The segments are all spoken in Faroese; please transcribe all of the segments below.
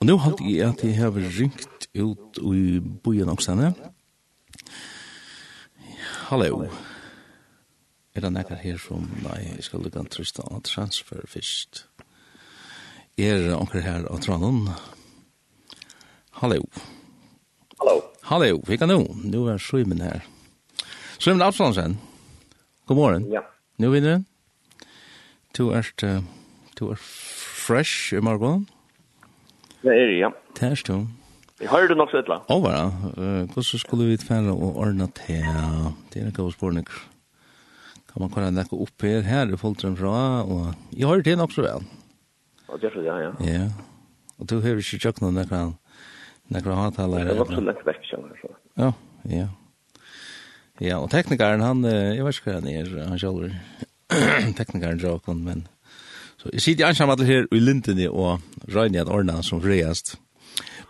Og nå halte jeg at jeg har ringt ut i byen også henne. Hallo. Er det nekker her som, nei, jeg skal lukke en trist av transfer først. Er det anker her av Tranon? Hallo. Hallo. Hallo, vi kan nå. Nå er Sjøymen her. Sjøymen Absalonsen. God morgen. Ja. Nå vinner du. Du er, du er fresh i morgen. Ja. Det er ja. Det er stå. Jeg hører det nok så etla. Å, hva Hvordan skulle vi tfære og ordne til? Det er noe av spørning. Kan man kunne nekka opp her? Her er folk folkdren fra, og jeg hører det nok så vel. Ja, det er det, ja. Ja. Ja. Og du hører ikke tjøkken nekka nekka hattaler. Det er nok så nekka vekk, kjenner Ja, ja. Ja, og teknikeren, han, jeg vet ikke hva han er, han sjálfur. teknikeren Jakon, men... Så jeg sitter ansam alle her i lintene og røyne at ordna som friast.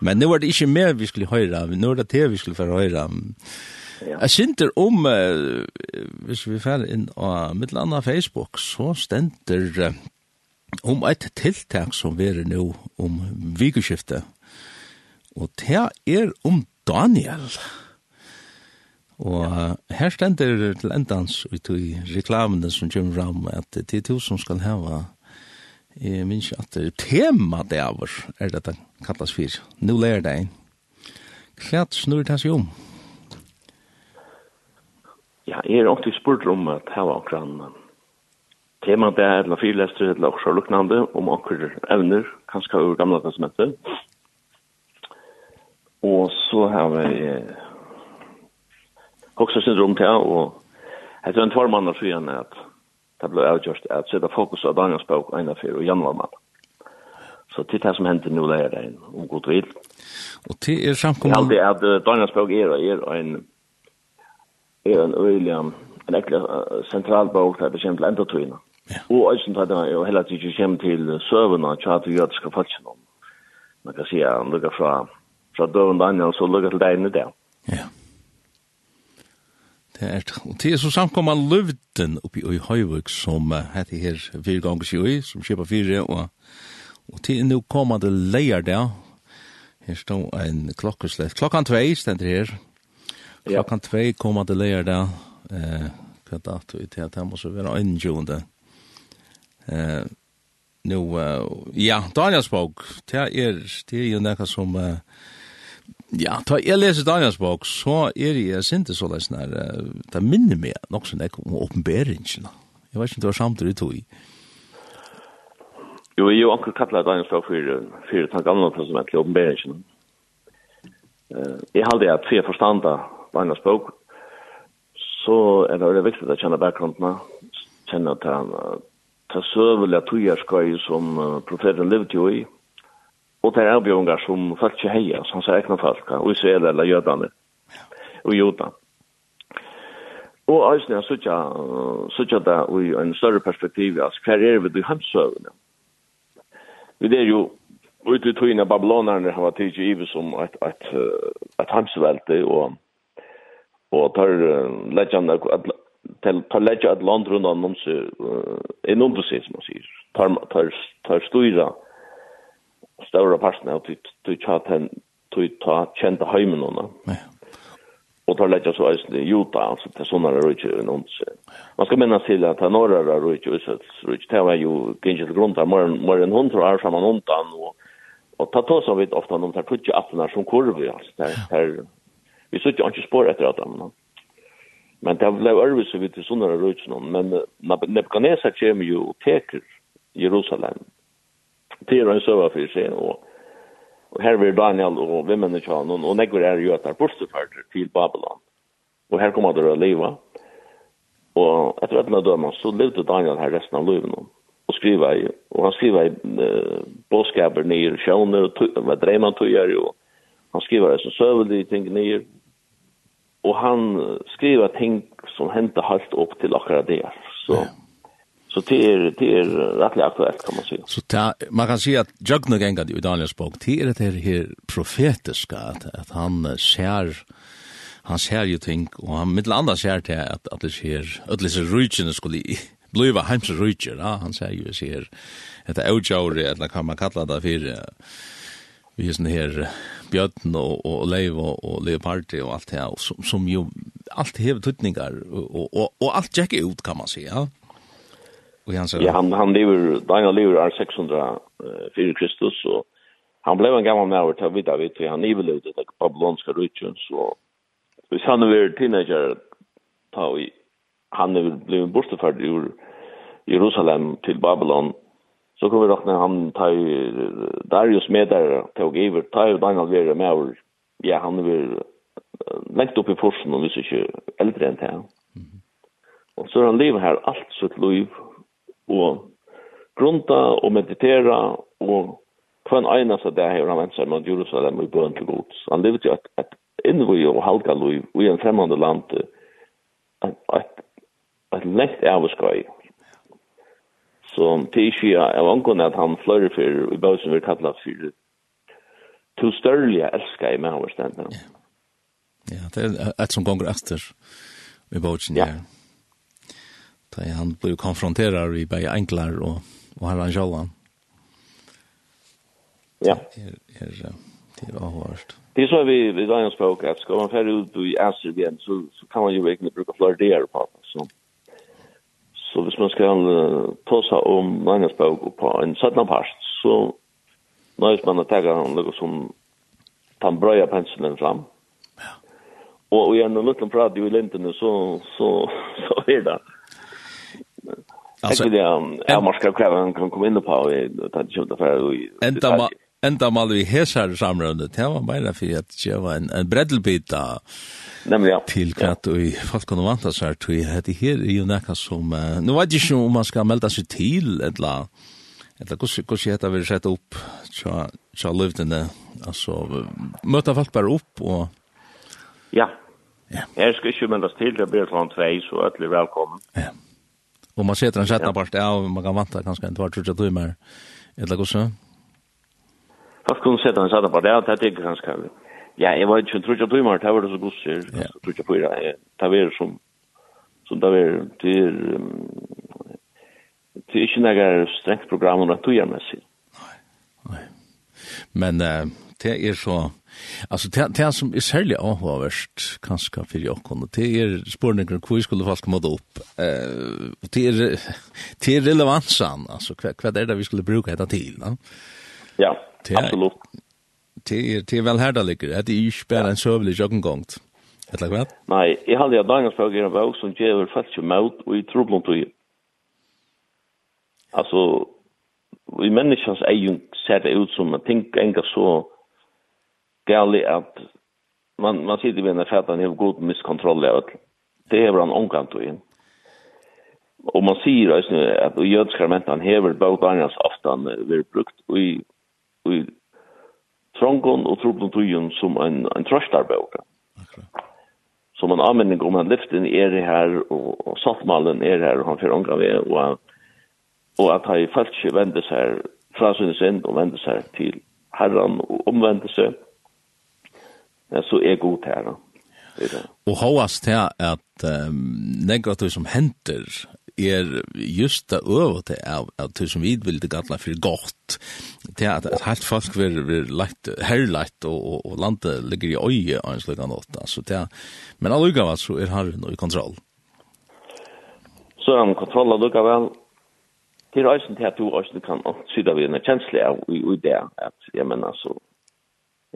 Men nå var det ikke mer vi skulle høre, nå er det det vi skulle få høre. Ja. Jeg synder om, uh, hvis vi fer inn av uh, Facebook, så stender uh, om et tiltak som vi er nå om vikeskiftet. Og det er om Daniel. Og uh, her stender til endans ut i reklamene som kommer fram at det er to som skal hava Jeg minns at det er tema det av oss er det det kallas fyr. Nå lærer det en. Klæt snur det seg om. Ja, jeg er alltid spurt om at her var akkurat tema det er eller fyrlester eller også luknande om akkurat evner, kanskje over gamle testamentet. Og så har vi eh, også syndrom til, og jeg tror en tvarmann av siden at det ble avgjort at sette fokus av Daniels bok ene fyr og januar mann. Så det er det som hender nå lærer en om god vil. Og det er samkommet... Jeg alltid at Daniels bok er, er en er en øyelig en ekkelig sentral bok der det kommer til enda tøyene. Ja. Og også tar det jo heller ikke kommer til søvende og tjater jødiske folkene. Man kan si at han lukker fra, fra døven Daniel så lukker til deg inne der. Ja. Det er, det. og det er så samkommet løvden oppi i Høyvøk som heter her fire ganger siden i, som kjøper fire, og, og det er nå kommende leier der. Her står en klokkeslett. Klokkan tvei stender her. Klokkan tvei kommende leier der. Eh, hva dato er det det må så være øyngjøende. Eh, nå, uh, ja, Daniels bok, det er, det er jo nekka som... Uh, Ja, ta jeg leser Daniels bok, så er jeg sinte så leisen her, det minner meg nok sånn jeg om åpenberingen. Jeg vet ikke om det var samtidig tog i. Jo, jeg har akkurat kattlet Daniels bok for, for den gamle testamentet til åpenberingen. Jeg halde at for jeg forstanda Daniels bok, så er det veldig viktig å kjenne bakgrunnen, kjenne til han, ta søvelig at tog jeg skal som profeten levde jo i, og det er avbjørungar som folk ikke heia, som sier ekna folk, og Israel eller jødane, og jødan. Og eisen er sutja, sutja det i en større perspektiv, altså hver er vi i hemsøvene? Vi er jo ut i tøyene babylonerne har vært tidlig ivet som et, et, et hemsøvelte, og, og tar leggjene til tar legjande et land rundt om seg, en under seg, som man sier, tar tar tar stora stora parten av du tjaten du ta kjente heimen henne. Og tar lägga så ösn i Utah alltså till sådana rörelser i Nons. Man ska minnas till att han norra rörelser utsatts rörelser. Det var ju gengäld grund av mer än hundra år samman undan och och ta tås av vid ofta de tar tutsi appnar som kurvi alltså. Där, där, vi sitter inte spår efter att dem. Men det blev örvis vid sådana rörelser. Men Nebuchadnezzar kommer ju och teker Jerusalem det är en søva för seg, och og her blir Daniel och vem kjøn, og, og och er är ju att till Babylon. Och här kommer det å leva. Och etter at med dømen, så levde Daniel her resten av livet och skriva i och han skriver i uh, båtskaper ner sjöner och vad drömman tog gör ju han skriver så sövlig ting ner och han skriver ting som hände helt upp till akkurat det så yeah. Så det är det är rettelig aktuelt, kan man si. Så ta, man kan si at Jögnu gängade i Daniels bok, det er det här, profetiska att, han ser han ser jo ting och han mittel andre ser til att att det ser disse rutchen skulle bliva heimsa rutcher, ja, han ser ju ser att det eller kan man kalla det för vi är sån här björn och och lev och, och leopardi och allt det här som som ju allt har betydningar och och och allt check ut kan man säga. Ja. Och han säger Ja, han han lever Daniel lever är 600 före Kristus och han blev en gammal man och vid David till han ut det babylonska riket så hvis han var teenager ta vi han blev bortförd ur Jerusalem till Babylon så kommer dock när han tar Darius med där tog över tar Daniel vidare med ja han vill lengt upp i forsen og hvis ju äldre än det. och så han lever här alt sitt liv, og grunda og meditera og en einas av det her han vant seg mot Jerusalem og bøn til gods. Han levde jo et, et innvig og halga liv i en fremmande land et, et, et lengt avskai. Så det er ikke jeg angår at han fløyre for i bøysen vi kallar for to størlige elska i meg overstendet. Ja, det er et som gonger etter i bøysen, ja. ja. Da han blir konfronterar i bare enklar og, og herren sjålan. Ja. Er, er, det er avhørst. Det er så vi, vi da språk, at skal man færre ut i Asir igjen, så, så kan man jo egentlig bruke flere der på det. Så, så hvis man skal uh, ta seg om Langenspråk på en 17. part, så nøys man å tagge noe som tar brøya penselen fram. Ja. Og, og gjennom prater jo i lintene, så, så, så er det Alltså det är en ska kräva kan komma in på och ta det för ända ända mal vi häsar samrundet. Det var bara för att ge en en breddelbita. Nämligen. Till katt och fast kunde vanta här till det här är ju näka som nu vet jag ju om man ska melda sig till eller eller hur hur ska det vara sett upp så så levde där alltså möta folk bara upp och ja. Ja. Jag ska ju melda till det blir från 2 så alla välkomna. Ja. Och man sätter en sätta part, ja, man kan vänta kanske en tvart trutja timmar. Eller hur så? Fast kun sätta en sätta part, ja, det är ganska. Ja, jag var inte trutja timmar, det var det så gott så gosser, trutja fyra, det var som, som det var, det är, inte några strängt program om att du gör sig. nej. Men, det er så, altså det, det er som er særlig avhåverst, kanskje for jeg kunne, det er spørninger hvor jeg skulle faktisk måtte opp, uh, det er, det er relevansen, altså hva, hva er det vi skulle bruke dette til, no? Ja, det er, absolutt. Det er, det er vel her det ligger, det er ikke bare en søvelig joggengongt. Eller hva? Nei, jeg hadde jo dagens bøk i en bøk som gjør faktisk møt og i troblom tog. Altså, i menneskens egen ser det ut som man tenker enga så galet at man man sitter ved en fätan har god miskontroll av det är han omkant og in. Og man ser også at i jödskar mentan hever bøt annars aftan blir brukt och i och i trångon och som en en tröstarbok. Som man anmenning om han lyften er det og, og och sattmallen är det han får ångra ved og, og at han i falsk vänder sig här fra sin synd og vender seg til herran og omvender seg så er god her. Da. Og hovast til at um, negativt som henter er just det øvete av at det som vi vil det galla for godt til at, at helt folk vil, vil lagt, herlagt og, og, og landet ligger i øye av en slik annet altså, til, men allukavall så er her noe i kontroll Så er han kontroll allukavall til reisen til at du også kan sida vi en kjensle av i, i det at jeg mener så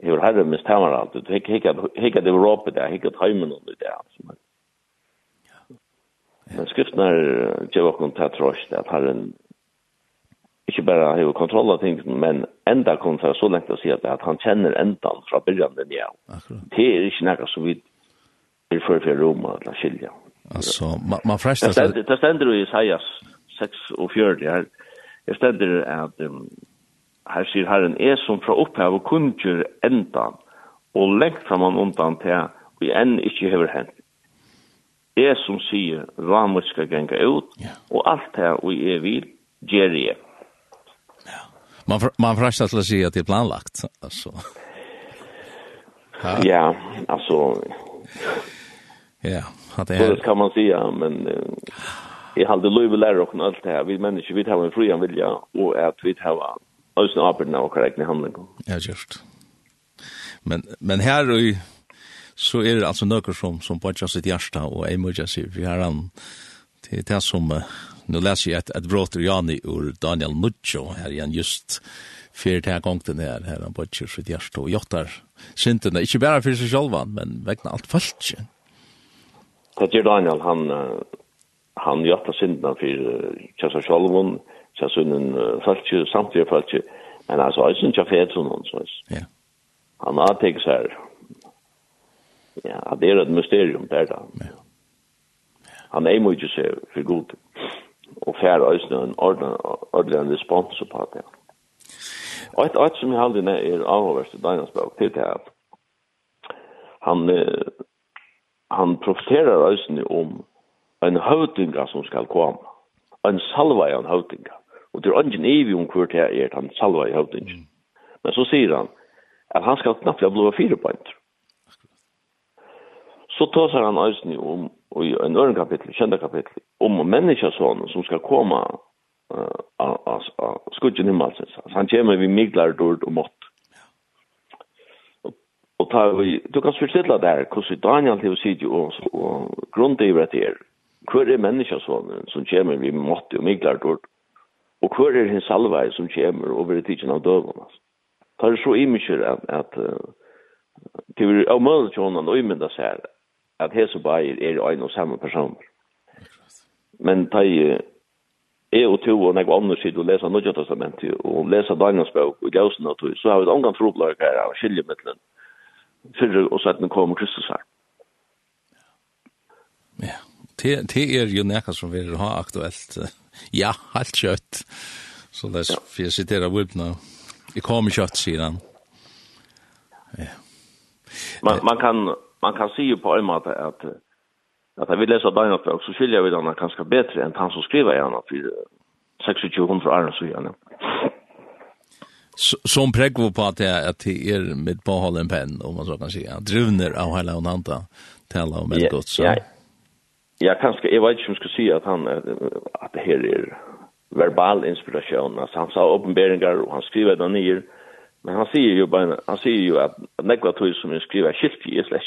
hur hade mis tamar allt det hick hick hick det Europa där hick det hemmen och det där så men Men skriften er gjør åkken til trost at herren inte bara har kontroll av ting, men ända kom så så lengt att si att han känner endan från början den ja Det er ikke noe som vi er för for Roma eller skilja. alltså man, man frester... Det ständer ju i Isaias 46 her. Det stender at um, her sier Herren, er som fra opphav og kunngjør endan, og lengt fram han undan til vi enn ikke hever hent. Er som sier, ramet skal genga ut, og alt her vi er vil, gjør jeg. Ja. Man, man frestar til å si at det er planlagt, altså. ja, ja altså... Ja, at det er... Det kan man säga, men... Uh, jeg halde løyve lærer okken alt det her. Vi mennesker, vi tar en frian vilja, og at vi tar Alltså arbetet av korrekt handling. Ja, just. Men men här är så är det alltså några som som patchar sitt hjärta och är mycket sig vi har han det som nu läser jag att brott Jani ur Daniel Mucho här igen just för det här gången här här han patchar sitt hjärta och jottar synderna inte bara för sig själva men vägna allt falskt. Det är Daniel han han jottar synderna för Kjassa Shalvon. Eh så en falske samtlige falske men alltså jeg synes jeg fet sån så ja. Han har tagit så här ja det är ett mysterium där då ja. Han är mycket så för god och fär ösnen en ordentlig ordentlig respons på det Och ett ett som jag hade när är avhörst i bok till det att han han profeterar ösnen om en hövdinga som skal komma en salva en hövdinga Og det er ingen evig om hvor det er han salva i høvdingen. Men så sier han at han skal knappt blåa fire point. Så tåsar han eisen om, og i en øren kapittel, kjente kapittel, om menneskesånen som skal komme av skudgen himmelsens. Han kommer vi miglar dård og mått. Og ta vi, du kan forstilla der, hvordan Daniel til å si det, og grunnen til det er, hver er menneskesånen som kommer vi mått og miglar dård Og hver er hins salvei som kommer og blir tidsen av døven, altså. Tar det så imikjer at, at uh, det er av mødet til honom og imynda seg at hese bæger er ein og samme person. Men ta i er og to og nek andre sida og lesa Nødja Testamentet og lesa Daniels bøk og Gausen og tog, så har vi et omgang troblag her av skiljemiddelen fyrre og setten kom Kristus her. Ja, det er jo nekka som vil ha aktuelt ja, helt kjøtt. Så det er, for jeg siterer Wilbna, jeg kommer kjøtt, sier han. Ja. Man, man, kan, man kan si jo på en måte at at jeg vil lese Daniel Bøk, så skiljer vi denne ganske bedre enn han som skriver i henne for 2600 år siden. Som prägvo på att det är att det är med en penn, om man så kan säga. Druvner av hela och nanta, tala om ett gott så. Ja, jag kanske jag vet inte om jag ska säga att han att det här är verbal inspiration. Alltså han sa uppenbarelser och han skriver det ner. Men han säger ju bara han säger ju att några tog som han skriver skilt i slett,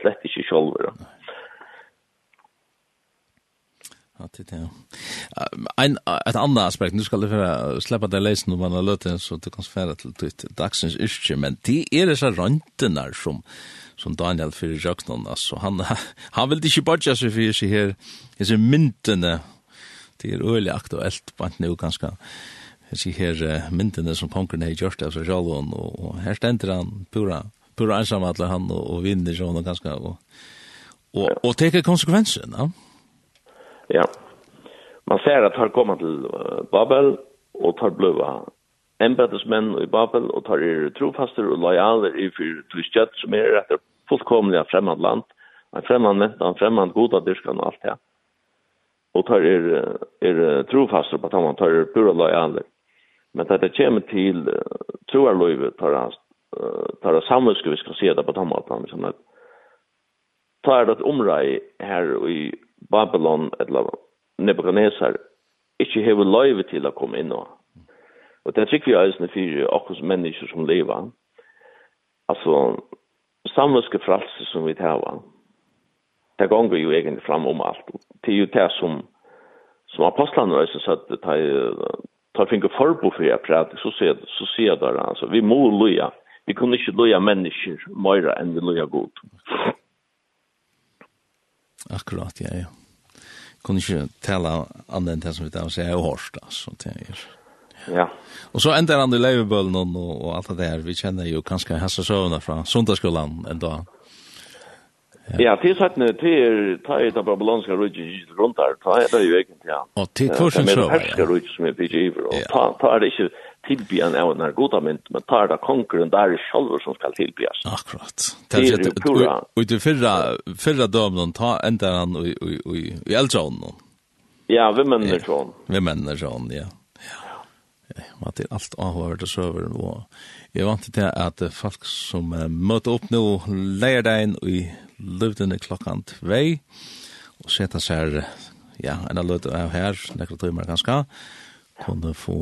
slett i shoulder Ja, det är En, ett annat aspekt, nu ska det föra släppa det läsen om man har löten så du kan svära till ditt dagsens yrke, men det är dessa röntenar som, som Daniel fyrir Jackson altså, han, han vil ikke bodja seg fyrir seg her, disse myndene, det er øyelig aktuelt, bant nu ganska, disse her myndene som kongren har gjort av seg sjálf, og, og her stender han pura, pura ensam alle han, og, og vinner sånn og ganske, og, og, og teker konsekvensen, ja? Ja, man ser at han kommer til Babel, og tar bløva embetsmenn i Babel, og tar er trofaster og lojaler i fyrir til som er etter fullkomliga främmande land, en främmande människa, en främmande goda dyrskan och allt det. Och tar er, er trofaster på att man tar er pura lojaler. Men det kommer till uh, troarlöjvet tar han tar skulle vi ska se det på tommatan som att tar det omrai här i Babylon eller Nebuchadnezzar inte hever löjve til att komma in och och det tycker vi är en fyra och människor som lever alltså samvitske fralse som vi tava. Det gonger jo egentlig fram om alt. Det er jo det som, som apostlene røyser satt, det er tar finke forbo for jeg prater, så sier, så sier der, altså, vi må loja. Vi kunne ikke loja mennesker mer enn vi loja god. Akkurat, ja, ja. Kunne ikke tale annet enn det som vi tar, og sier, jeg har hørt, altså, det er Ja. Och så ender han i Liverpool och og allt det där vi känner ju kanske hassa sövna från söndagsskolan ändå. Ja, ja det är så att det är ta ett av balanska rutjer runt där. Ta det ju egentlig, ja. Och det är försen så. Det härskar rutjer som är iver. och ta ta det inte tillbyan av när goda mynt men tar det konkurren i själva som skal tillbyas. Akkurat. Det är ju pura. Och det fyrra, fyrra dømen, ta ender han i i i äldre Ja, vi männer sån. Vi männer sån, ja at det er alt avhørt og søver, og jeg vant til at folk som møter opp nå leier deg inn i løvdene klokkan tvei, og setter seg ja, en av løvdene av her, nekker timer ganske, kunne få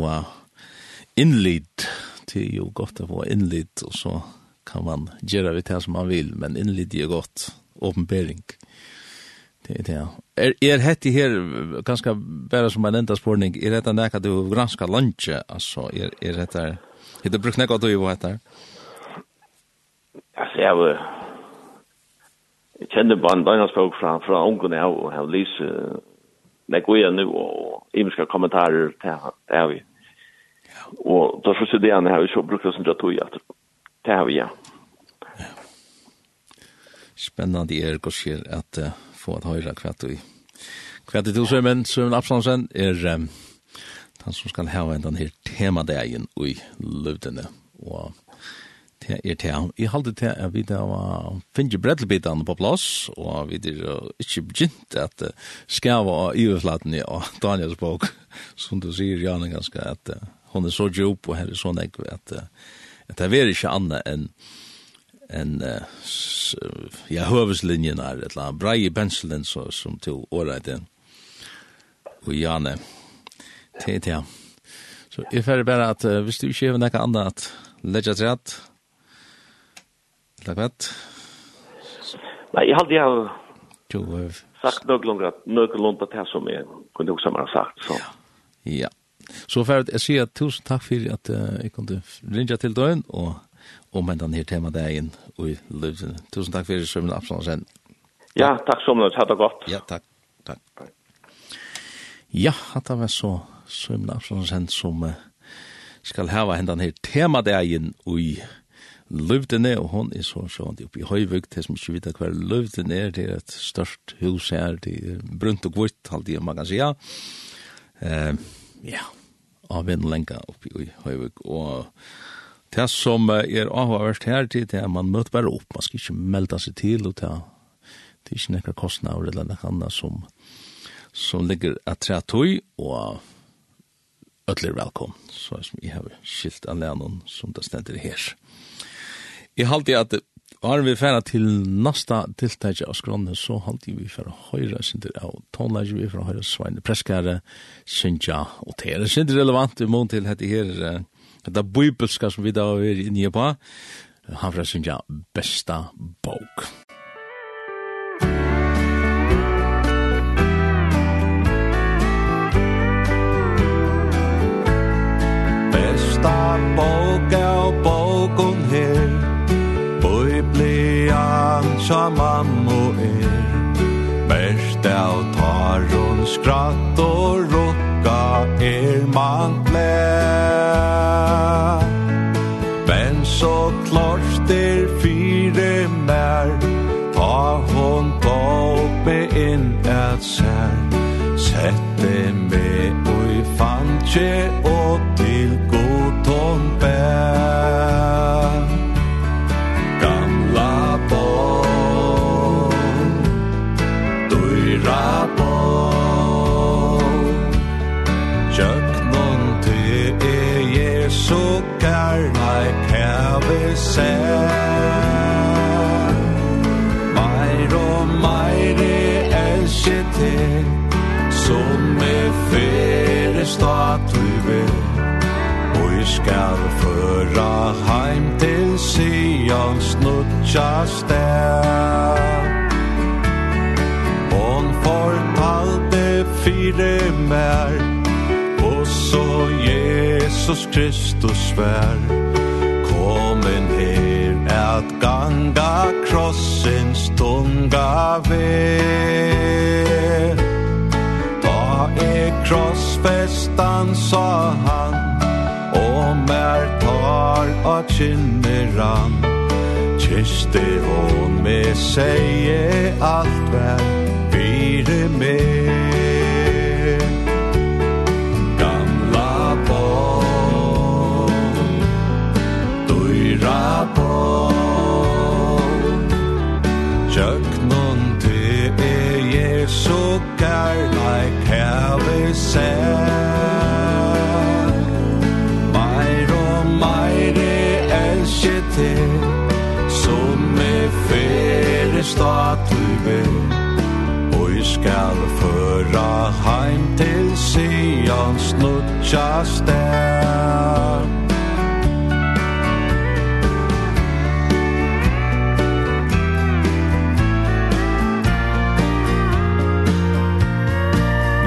innlid, til jo godt å få innlid, og så kan man gjøre vidt det som man vil, men innlid er godt, åpenbering. Ja Det er det, ja. Er, er hette her, ganske bare som en enda spørning, er dette nekka du granska lunge, altså, er, er dette, er det brukt nekka du i hva hette her? Altså, jeg var, jeg kjenner bare en døgnaspråk fra, fra ungene jeg, og jeg lyser, jeg går igjen nå, og imenska kommentarer til det har vi. Og da så sier det igjen, har vi så brukt det som det tog, at det har vi, ja. Spennende er, hva skjer, at, uh, få at høyra kvart du kvart du til Sømen, Sømen Absalonsen er um, han som skal hava en den her temadeien ui løvdene og det er det. Jeg halte til at vi da var finne brettelbitene på plass, og vi er ikke begynt at skava av iverflaten og Daniels bok, som du sier, Janne, ganske, at hun er så djup og her er så nekve, at, at det er ikke annet enn en uh, ja hövslinjen är ett la brei penselen så som till året den. Och Janne TT. Så if är bara att uh, visst du inte något annat lägga sig att Tack vet. Nej, jag hade jag Jo, sagt nog långt att nog långt att det som är kunde också ha sagt så. Ja. Så för att jag säger tusen tack för att jag kunde ringa till dig och om en den her tema dagen og i løvdene. Tusen takk for det, Sømmen Absalonsen. Ja, takk så mye. Ha det godt. Ja, takk. takk. Ja, at det var så Sømmen Absalonsen som uh, skal hava hendan her tema dagen og i løvdene, og hon er så sånn oppe i Høyvøk, det som ikke vet hva løvdene er, det er et størst hus her, det er brunt og gvitt, halvdige man kan si, ja. Uh, ja, av en lenka oppe i Høyvøk, og Det som er avhåverst her til det er man møter bare opp, man skal ikke melde seg til og det er ikke nekka kostnader eller nekka annet som, som ligger at tre tøy og ødler velkommen, så som jeg har skilt alene som det stender her. Jeg halte at Har vi færa til nasta tiltak av skronne, så halte vi færa høyre sinter av tonleik, vi færa høyre sveine preskare, synja, og det er sinter relevant i mån til dette her det bibelska som vi da er inne på, han fra synes besta bok. Besta bok er boken her, Biblian sa mamma er, Best av tar hon skratt og rokka er man kje og til goton bær. Gamla bor Døyra bor Kjøknon til er Jesu kærna kæve sær. Meir og meir elskje til Som er fyrir du vill Og jeg skal föra heim til Sions nutja städ Hon fortalte fire mer Og så Jesus Kristus vær. Kommen her at ganga krossens tunga vär kinneran Kiste hon med seie alt vær Vire med te Som me fere stat du ber Og i skal føra heim til Sions nutja stær.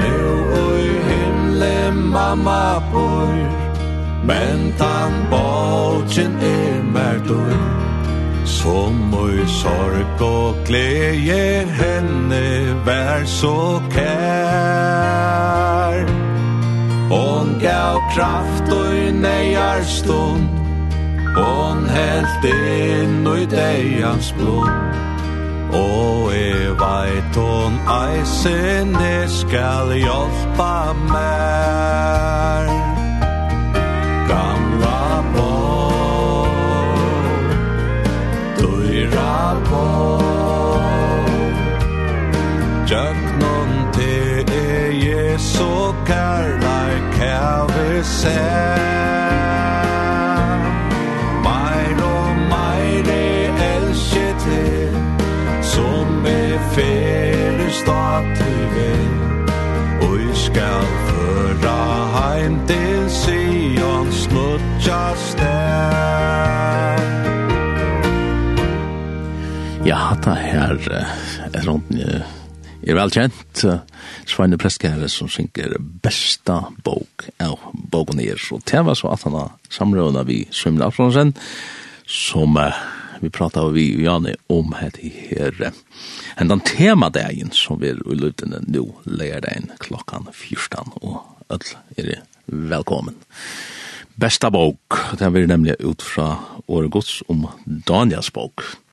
Neu oi mamma bor Men tan bolchen er dår Som oi sorg og glede henne vær så kær. Hon gav kraft og i nejar stund Hon helt inn og i deians blod Og e veit hon eisene skal hjelpa mer Gamla barn Jöknon te e Jesu kærleik kæve sær. Meir og meir e elskje te Som e fere stative Og i skal føra heim til Sion snutja stær. Ja, hatt her er rundt Jeg er velkjent Sveine Preskere som synker besta bok av boken er. så det var så at han har samrøvna vi Svimle Afronsen som vi prata av vi og Jani om het i her hendan temadagen som vi er i løytene nå leir den klokkan fyrstan og öll er velkommen. Besta bok, det er vi nemlig ut fra Åre Gods om Daniels bok.